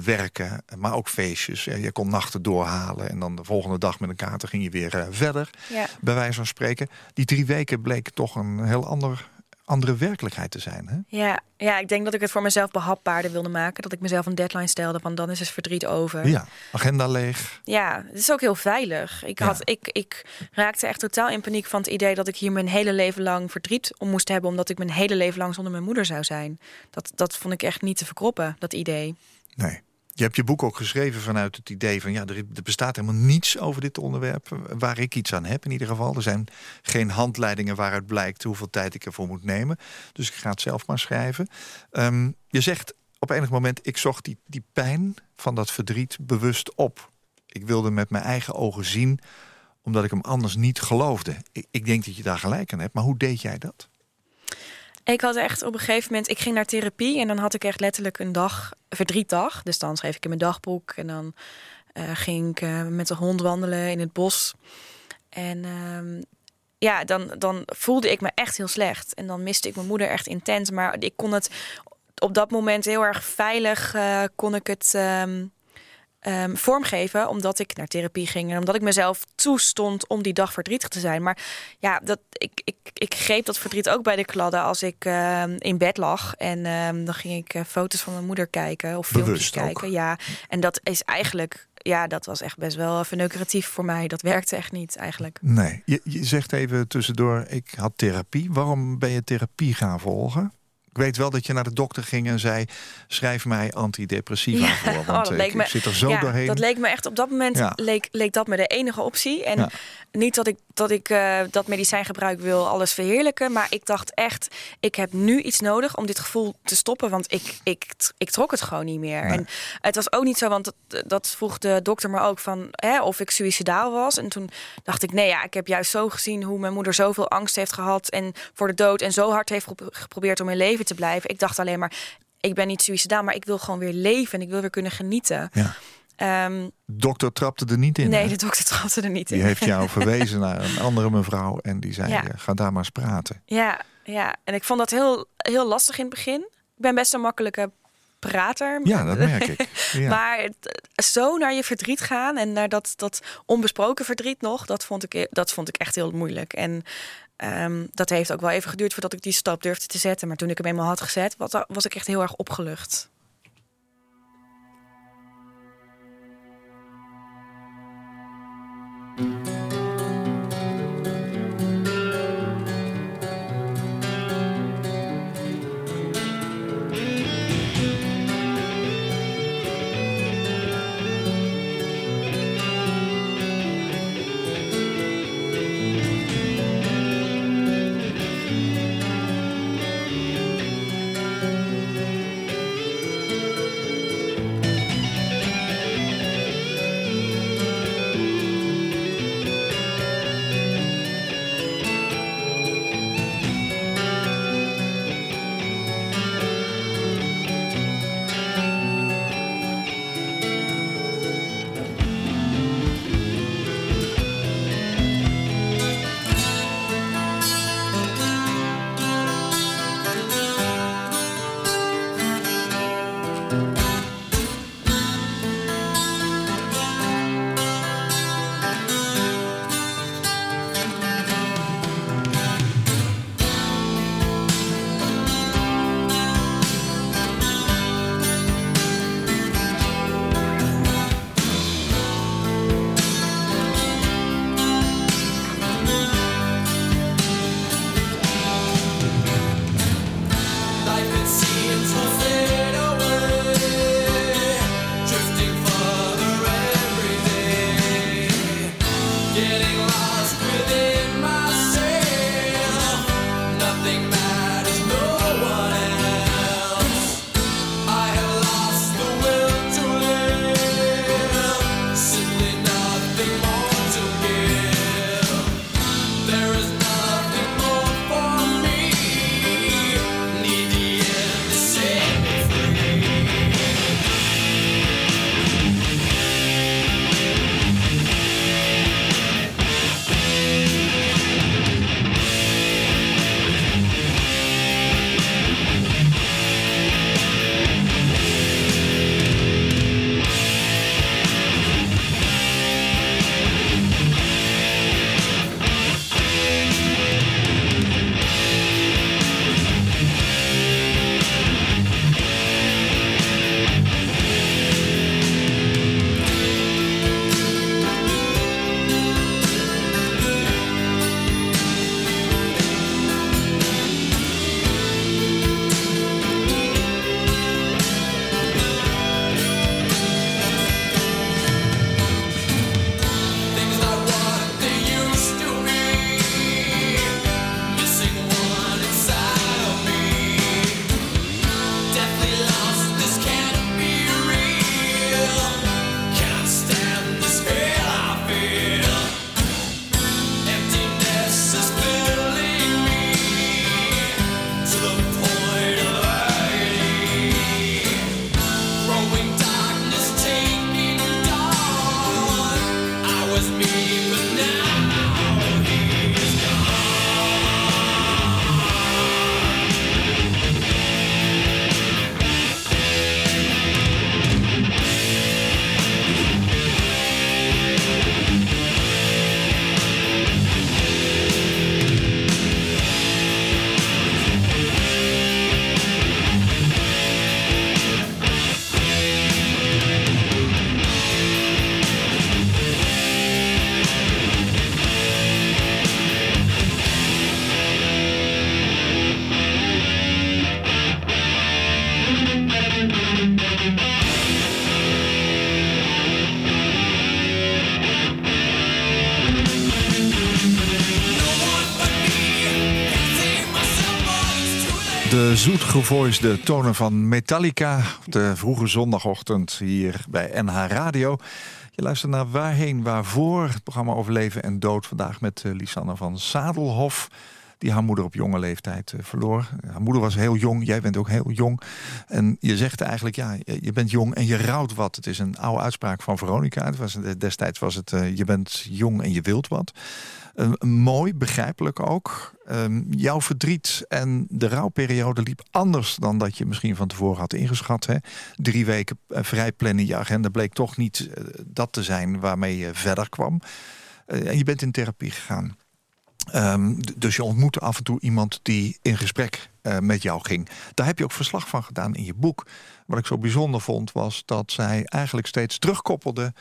werken, maar ook feestjes. Je kon nachten doorhalen en dan de volgende dag met een kater ging je weer eh, verder, Ja. bij wijze van spreken. Die drie weken bleek toch een heel ander, andere werkelijkheid te zijn. Hè? Ja, ja, ik denk dat ik het voor mezelf behapbaarder wilde maken. Dat ik mezelf een deadline stelde van dan is het verdriet over. Ja, agenda leeg. Ja, het is ook heel veilig. Ik, Ja. had, ik, ik raakte echt totaal in paniek van het idee dat ik hier mijn hele leven lang verdriet om moest hebben. Omdat ik mijn hele leven lang zonder mijn moeder zou zijn. Dat, dat vond ik echt niet te verkroppen, dat idee. Nee. Je hebt je boek ook geschreven vanuit het idee van ja, er, bestaat helemaal niets over dit onderwerp eh, waar ik iets aan heb in ieder geval. Er zijn geen handleidingen waaruit blijkt hoeveel tijd ik ervoor moet nemen. Dus ik ga het zelf maar schrijven. Ehm, je zegt op enig moment, ik zocht die, die pijn van dat verdriet bewust op. Ik wilde met mijn eigen ogen zien, omdat ik hem anders niet geloofde. Ik, ik denk dat je daar gelijk aan hebt, maar hoe deed jij dat? Ik had echt op een gegeven moment, ik ging naar therapie en dan had ik echt letterlijk een dag, verdrietdag. Dus dan schreef ik in mijn dagboek en dan eh, ging ik eh, met de hond wandelen in het bos. En ehm, ja, dan, dan voelde ik me echt heel slecht. En dan miste ik mijn moeder echt intens. Maar ik kon het op dat moment heel erg veilig, eh, kon ik het... ehm, ehm, vormgeven, omdat ik naar therapie ging en omdat ik mezelf toestond om die dag verdrietig te zijn. Maar ja, dat, ik, ik, ik greep dat verdriet ook bij de kladden als ik ehm, in bed lag. En ehm, dan ging ik eh, foto's van mijn moeder kijken of filmpjes ook. kijken. Ja, en dat is eigenlijk, ja, dat was echt best wel verneukeratief voor mij. Dat werkte echt niet eigenlijk. Nee, je, je zegt even tussendoor, ik had therapie. Waarom ben je therapie gaan volgen? Ik weet wel dat je naar de dokter ging en zei... schrijf mij antidepressiva voor, oh, want ik, leek ik me, zit er zo ja, doorheen. Dat leek me echt op dat moment Ja. leek, leek dat me de enige optie. En Ja. niet dat ik dat ik eh, dat medicijngebruik wil alles verheerlijken, maar ik dacht echt, ik heb nu iets nodig om dit gevoel te stoppen, want ik ik, ik trok het gewoon niet meer. En het was ook niet zo, want dat, dat vroeg de dokter me ook van hè, of ik suicidaal was. En toen dacht ik, nee ja, ik heb juist zo gezien hoe mijn moeder zoveel angst heeft gehad en voor de dood en zo hard heeft gepro- geprobeerd om in leven te blijven. Ik dacht alleen maar, ik ben niet suicidaal, maar ik wil gewoon weer leven en ik wil weer kunnen genieten. Ja. Ehm, Dokter trapte er niet in. nee, hè? de dokter trapte er niet in. Die heeft jou verwezen naar een andere mevrouw en die zei: Ja. eh, ga daar maar eens praten. Ja, ja, en ik vond dat heel, heel lastig in het begin. Ik ben best een makkelijke prater. Ja, dat merk ik. Ja. Maar zo naar je verdriet gaan en naar dat, dat onbesproken verdriet nog, dat vond ik, dat vond ik echt heel moeilijk. En Ehm, dat heeft ook wel even geduurd voordat ik die stap durfde te zetten. Maar toen ik hem eenmaal had gezet, was, was ik echt heel erg opgelucht. nothing matters. De zoetgevoisde tonen van Metallica. De vroege zondagochtend hier bij NH Radio. Je luistert naar Waarheen Waarvoor. Het programma over leven en dood. Vandaag met eh, Lisanne van Zadelhof. Die haar moeder op jonge leeftijd eh, verloor. Haar moeder was heel jong. Jij bent ook heel jong. En je zegt eigenlijk, ja, je bent jong en je rouwt wat. Het is een oude uitspraak van Veronica. Het was, destijds was het, eh, je bent jong en je wilt wat. Mooi, begrijpelijk ook. Uh, jouw verdriet en de rouwperiode liep anders dan dat je misschien van tevoren had ingeschat. Hè? Drie weken vrij plannen je agenda bleek toch niet dat te zijn waarmee je verder kwam. en je bent in therapie gegaan. Um, dus je ontmoette af en toe iemand die in gesprek met jou ging. Daar heb je ook verslag van gedaan in je boek. Wat ik zo bijzonder vond was dat zij eigenlijk steeds terugkoppelde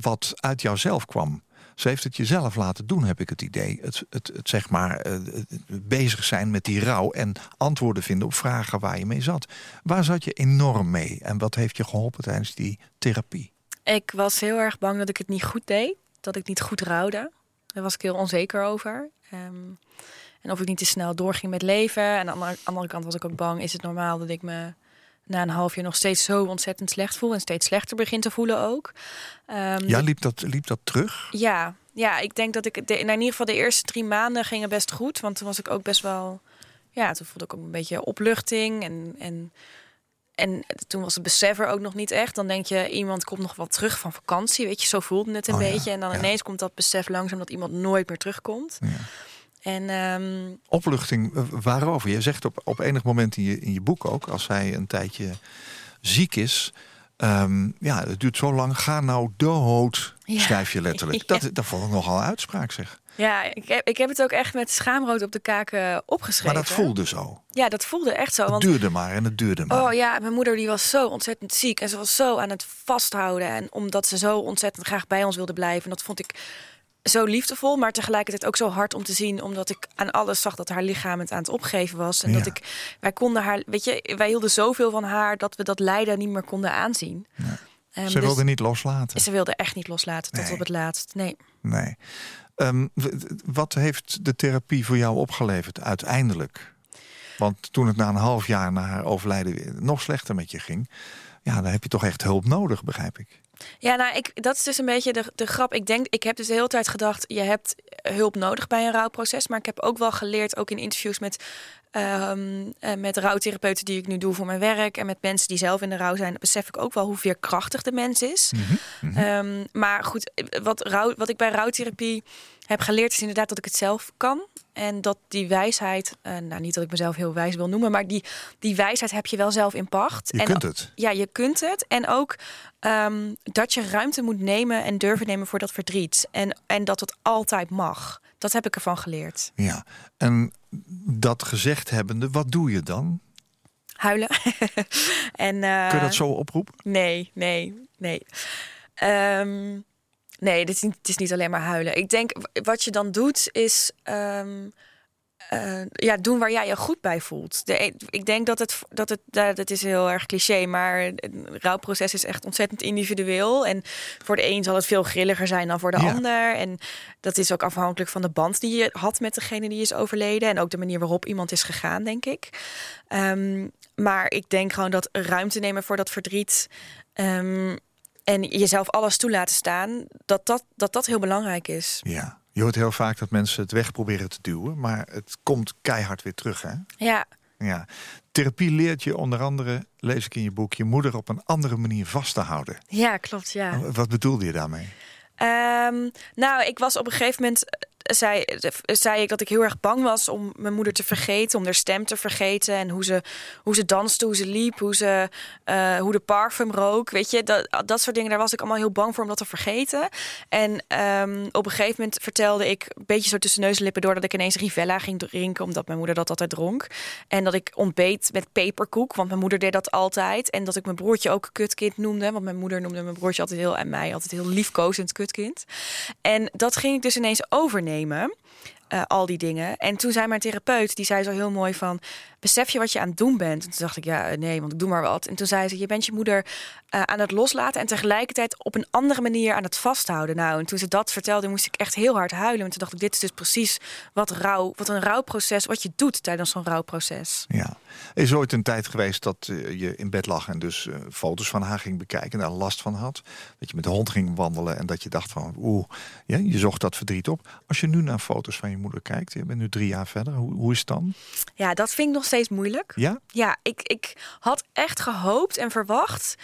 wat uit jouzelf kwam. Ze heeft het jezelf laten doen, heb ik het idee. Het, het, het zeg maar uh, bezig zijn met die rouw en antwoorden vinden op vragen waar je mee zat. Waar zat je enorm mee en wat heeft je geholpen tijdens die therapie? Ik was heel erg bang dat ik het niet goed deed, dat ik niet goed rouwde. Daar was ik heel onzeker over. Um, en of ik niet te snel doorging met leven. En aan de andere kant was ik ook bang, is het normaal dat ik me na een half jaar nog steeds zo ontzettend slecht voel en steeds slechter begin te voelen ook. Um, ja, liep dat, liep dat terug? Ja, ja, ik denk dat ik de, in ieder geval de eerste drie maanden gingen best goed, want toen was ik ook best wel, ja, toen voelde ik ook een beetje opluchting en en en toen was het besef er ook nog niet echt. Dan denk je, iemand komt nog wel terug van vakantie. Weet je, zo voelde het een Oh ja, beetje. En dan ja. ineens komt dat besef langzaam dat iemand nooit meer terugkomt. Ja. En ehm, Opluchting, eh, waarover? Je zegt op, op enig moment in je, in je boek ook, als zij een tijdje ziek is. ehm, ja, het duurt zo lang. Ga nou dood, schrijf je letterlijk. Dat, dat vond ik nogal uitspraak, zeg. Ja, ik heb, ik heb het ook echt met schaamrood op de kaken opgeschreven. Maar dat voelde zo. Ja, dat voelde echt zo. Het Want duurde maar en het duurde maar. Oh ja, mijn moeder die was zo ontzettend ziek en ze was zo aan het vasthouden. En omdat ze zo ontzettend graag bij ons wilde blijven. En dat vond ik zo liefdevol, maar tegelijkertijd ook zo hard om te zien. Omdat ik aan alles zag dat haar lichaam het aan het opgeven was. En Ja. dat ik, wij konden haar, weet je, wij hielden zoveel van haar dat we dat lijden niet meer konden aanzien. Ehm, Ze dus wilde niet loslaten. Ze wilde echt niet loslaten tot op het laatst. Nee. Nee. Ehm, wat heeft de therapie voor jou opgeleverd uiteindelijk? Want toen het na een half jaar na haar overlijden nog slechter met je ging, ja, dan heb je toch echt hulp nodig, begrijp ik. Ja, nou, ik, dat is dus een beetje de, de grap. Ik denk, ik heb dus de hele tijd gedacht, je hebt hulp nodig bij een rouwproces. Maar ik heb ook wel geleerd, ook in interviews met, eh, met rouwtherapeuten die ik nu doe voor mijn werk. En met mensen die zelf in de rouw zijn, besef ik ook wel hoe veerkrachtig de mens is. Ehm, maar goed, wat, rouw, wat ik bij rouwtherapie heb geleerd is inderdaad dat ik het zelf kan. En dat die wijsheid, eh, nou niet dat ik mezelf heel wijs wil noemen, maar die, die wijsheid heb je wel zelf in pacht. Je en kunt het. ja, je kunt het. En ook ehm, dat je ruimte moet nemen en durven nemen voor dat verdriet. En, en dat het altijd mag. Dat heb ik ervan geleerd. Ja. En dat gezegd hebbende, wat doe je dan? Huilen. en, eh, Kun je dat zo oproepen? Nee, nee, nee. Ehm, nee, dit is, niet, het is niet alleen maar huilen. Ik denk, wat je dan doet, is ehm, eh, ja, doen waar jij je goed bij voelt. De, e- ik denk dat het, dat het, dat het is heel erg cliché, maar het rouwproces is echt ontzettend individueel. En voor de een zal het veel grilliger zijn dan voor de Ja. ander. En dat is ook afhankelijk van de band die je had met degene die is overleden. En ook de manier waarop iemand is gegaan, denk ik. Ehm, maar ik denk gewoon dat ruimte nemen voor dat verdriet. ehm, en jezelf alles toe laten staan, dat dat, dat dat heel belangrijk is. Ja. Je hoort heel vaak dat mensen het weg proberen te duwen, maar het komt keihard weer terug, hè? Ja, Ja. Therapie leert je onder andere, lees ik in je boek, je moeder op een andere manier vast te houden. ja klopt, ja. Wat bedoelde je daarmee? Ehm, nou, ik was op een gegeven moment. Zei, zei ik dat ik heel erg bang was om mijn moeder te vergeten, om haar stem te vergeten en hoe ze, hoe ze danste, hoe ze liep, hoe, ze, eh, hoe de parfum rook. Weet je, dat, dat soort dingen, daar was ik allemaal heel bang voor om dat te vergeten. En ehm, op een gegeven moment vertelde ik, een beetje zo tussen neus en lippen door, dat ik ineens Rivella ging drinken, omdat mijn moeder dat altijd dronk. En dat ik ontbeet met peperkoek, want mijn moeder deed dat altijd. En dat ik mijn broertje ook kutkind noemde, want mijn moeder noemde mijn broertje altijd heel en mij altijd heel liefkozend kutkind. En dat ging ik dus ineens overnemen. Eh, al die dingen. En toen zei mijn therapeut, die zei zo heel mooi van... besef je wat je aan het doen bent? En toen dacht ik, ja, nee, want ik doe maar wat. En toen zei ze, je bent je moeder eh, aan het loslaten en tegelijkertijd op een andere manier aan het vasthouden. Nou, en toen ze dat vertelde, moest ik echt heel hard huilen. En toen dacht ik, dit is dus precies wat rouw, wat een rouwproces, wat je doet tijdens zo'n rouwproces. Ja. Er is ooit een tijd geweest dat eh, je in bed lag en dus eh, foto's van haar ging bekijken en daar last van had. Dat je met de hond ging wandelen en dat je dacht van, oeh, ja, je zocht dat verdriet op. Als je nu naar foto's van je moeder kijkt, je bent nu drie jaar verder, hoe, hoe is het dan? Ja, dat vind ik nog steeds moeilijk. Ja? Ja, ik, ik had echt gehoopt en verwacht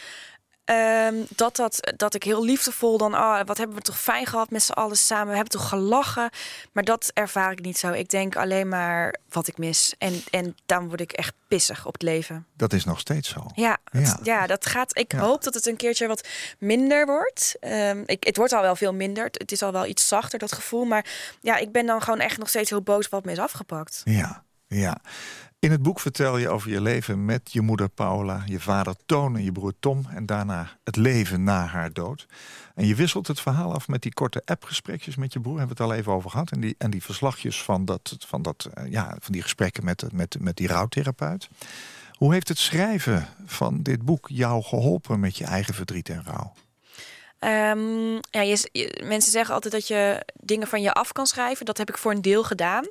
ehm, dat, dat, dat ik heel liefdevol dan, ah, wat hebben we toch fijn gehad met z'n allen samen. We hebben toch gelachen. Maar dat ervaar ik niet zo. Ik denk alleen maar wat ik mis. En, en dan word ik echt pissig op het leven. Dat is nog steeds zo. Ja, het- Ja. dat gaat. Ik Ja. hoop dat het een keertje wat minder wordt. Ehm, ik, het wordt al wel veel minder. Het, het is al wel iets zachter, dat gevoel. Maar ja, ik ben dan gewoon echt nog steeds heel boos wat me is afgepakt. Ja, ja. In het boek vertel je over je leven met je moeder Paula, je vader Toon en je broer Tom en daarna het leven na haar dood. En je wisselt het verhaal af met die korte appgesprekjes met je broer, hebben we het al even over gehad. En die, en die verslagjes van, dat, van, dat, eh, ja, van die gesprekken met, met, met die rouwtherapeut. Hoe heeft het schrijven van dit boek jou geholpen met je eigen verdriet en rouw? Ehm, ja, mensen zeggen altijd dat je dingen van je af kan schrijven. Dat heb ik voor een deel gedaan.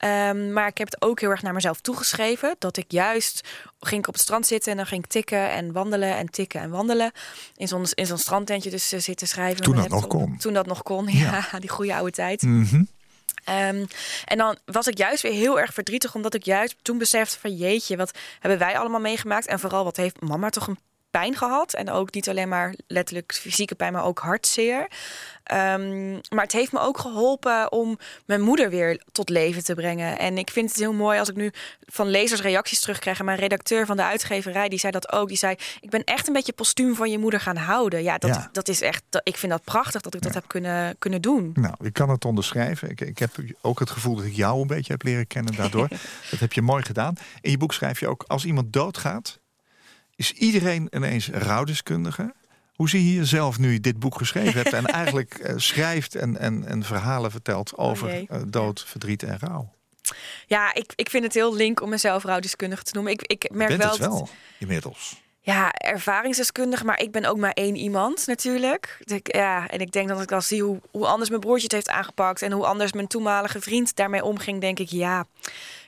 Ehm, maar ik heb het ook heel erg naar mezelf toegeschreven. Dat ik juist ging ik op het strand zitten en dan ging ik tikken en wandelen en tikken en wandelen. In zo'n in zo'n strandtentje dus eh, zitten schrijven. Toen dat nog kon. Toen dat nog kon, Ja. ja, die goede oude tijd. Mhm. Ehm, en dan was ik juist weer heel erg verdrietig, omdat ik juist toen besefte van jeetje, wat hebben wij allemaal meegemaakt? En vooral wat heeft mama toch een pijn gehad? En ook niet alleen maar letterlijk fysieke pijn, maar ook hartzeer. Ehm, maar het heeft me ook geholpen om mijn moeder weer tot leven te brengen. En ik vind het heel mooi als ik nu van lezers reacties terugkrijg. En mijn redacteur van de uitgeverij, die zei dat ook. Die zei, ik ben echt een beetje postuum van je moeder gaan houden. Ja, dat, Ja. dat is echt, dat- ik vind dat prachtig dat ik dat heb kunnen, kunnen doen. Nou, ik kan het onderschrijven. Ik, ik heb ook het gevoel dat ik jou een beetje heb leren kennen daardoor. dat heb je mooi gedaan. In je boek schrijf je ook, als iemand doodgaat, is iedereen ineens rouwdeskundige. Hoe zie je jezelf nu dit boek geschreven hebt en eigenlijk eh, schrijft en, en, en verhalen vertelt over jee. eh, dood, verdriet en rouw? Ja, ik, ik vind het heel link om mezelf rouwdeskundige te noemen. Ik, ik merk bent wel, het dat- wel, inmiddels. ja, ervaringsdeskundige, maar ik ben ook maar één iemand natuurlijk. Dus ik- ja, en ik denk dat ik dan zie hoe, hoe anders mijn broertje het heeft aangepakt en hoe anders mijn toenmalige vriend daarmee omging, denk ik ja.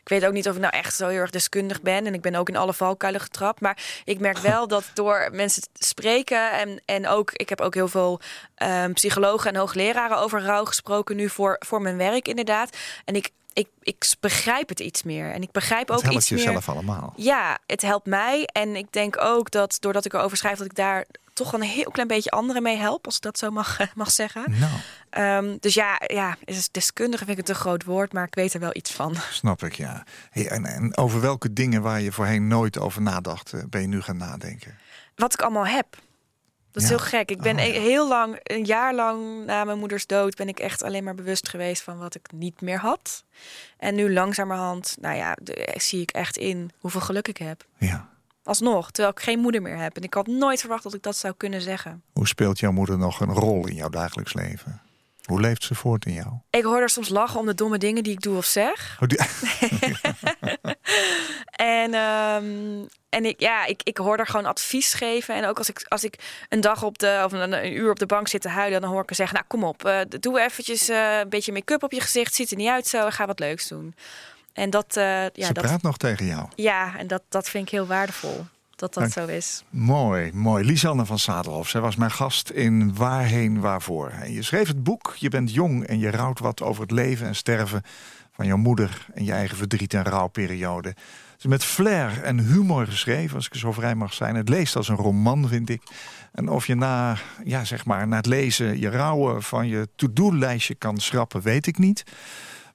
Ik weet ook niet of ik nou echt zo heel erg deskundig ben. En ik ben ook in alle valkuilen getrapt. Maar ik merk wel dat door mensen te spreken. En, en ook, ik heb ook heel veel ehm, psychologen en hoogleraren over rouw gesproken. Nu voor, voor mijn werk, inderdaad. En ik, ik, ik begrijp het iets meer. En ik begrijp ook Het helpt iets meer. jezelf allemaal. Ja, het helpt mij. En ik denk ook dat doordat ik erover schrijf, dat ik daar toch een heel klein beetje anderen mee help, als ik dat zo mag, mag zeggen. Nou, Ehm, dus ja, ja, is deskundige vind ik het een groot woord, maar ik weet er wel iets van. snap ik, ja. Hey, en, en over welke dingen waar je voorheen nooit over nadacht, eh, ben je nu gaan nadenken? Wat ik allemaal heb. Dat is Ja. heel gek. Ik ben Oh, ja. heel lang, een jaar lang na mijn moeders dood, ben ik echt alleen maar bewust geweest van wat ik niet meer had. En nu langzamerhand, nou ja, de- zie ik echt in hoeveel geluk ik heb. Ja. Alsnog, terwijl ik geen moeder meer heb. En ik had nooit verwacht dat ik dat zou kunnen zeggen. Hoe speelt jouw moeder nog een rol in jouw dagelijks leven? Hoe leeft ze voort in jou? Ik hoor haar soms lachen om de domme dingen die ik doe of zeg. Oh, die- En, ehm, en ik, ja, ik, ik hoor haar gewoon advies geven. En ook als ik, als ik een dag op de, of een, een uur op de bank zit te huilen, dan hoor ik haar zeggen: Nou, kom op, eh, doe eventjes eh, een beetje make-up op je gezicht. Ziet er niet uit zo. Ga wat leuks doen. En dat, eh, ja, ze dat, praat nog tegen jou. ja, en dat, dat vind ik heel waardevol. Dat dat Dank. zo is. Mooi, mooi. Lisanne van Zadelhof, zij was mijn gast in Waarheen Waarvoor. En je schreef het boek, je bent jong en je rouwt wat over het leven en sterven van jouw moeder en je eigen verdriet en rouwperiode. Het is met flair en humor geschreven, als ik zo vrij mag zijn. Het leest als een roman, vind ik. En of je na, ja, zeg maar, na het lezen je rouwen van je to-do-lijstje kan schrappen, weet ik niet.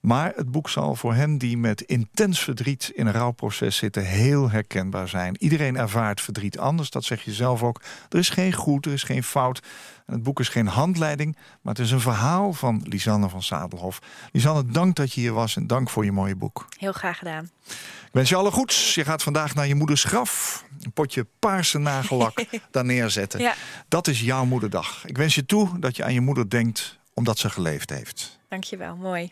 Maar het boek zal voor hen die met intens verdriet in een rouwproces zitten heel herkenbaar zijn. Iedereen ervaart verdriet anders, dat zeg je zelf ook. Er is geen goed, er is geen fout. En het boek is geen handleiding, maar het is een verhaal van Lisanne van Zadelhof. Lisanne, dank dat je hier was en dank voor je mooie boek. Heel graag gedaan. Ik wens je alle goeds. Je gaat vandaag naar je moeders graf. Een potje paarse nagellak daar neerzetten. Ja, Dat is jouw moederdag. Ik wens je toe dat je aan je moeder denkt omdat ze geleefd heeft. dankjewel. Mooi.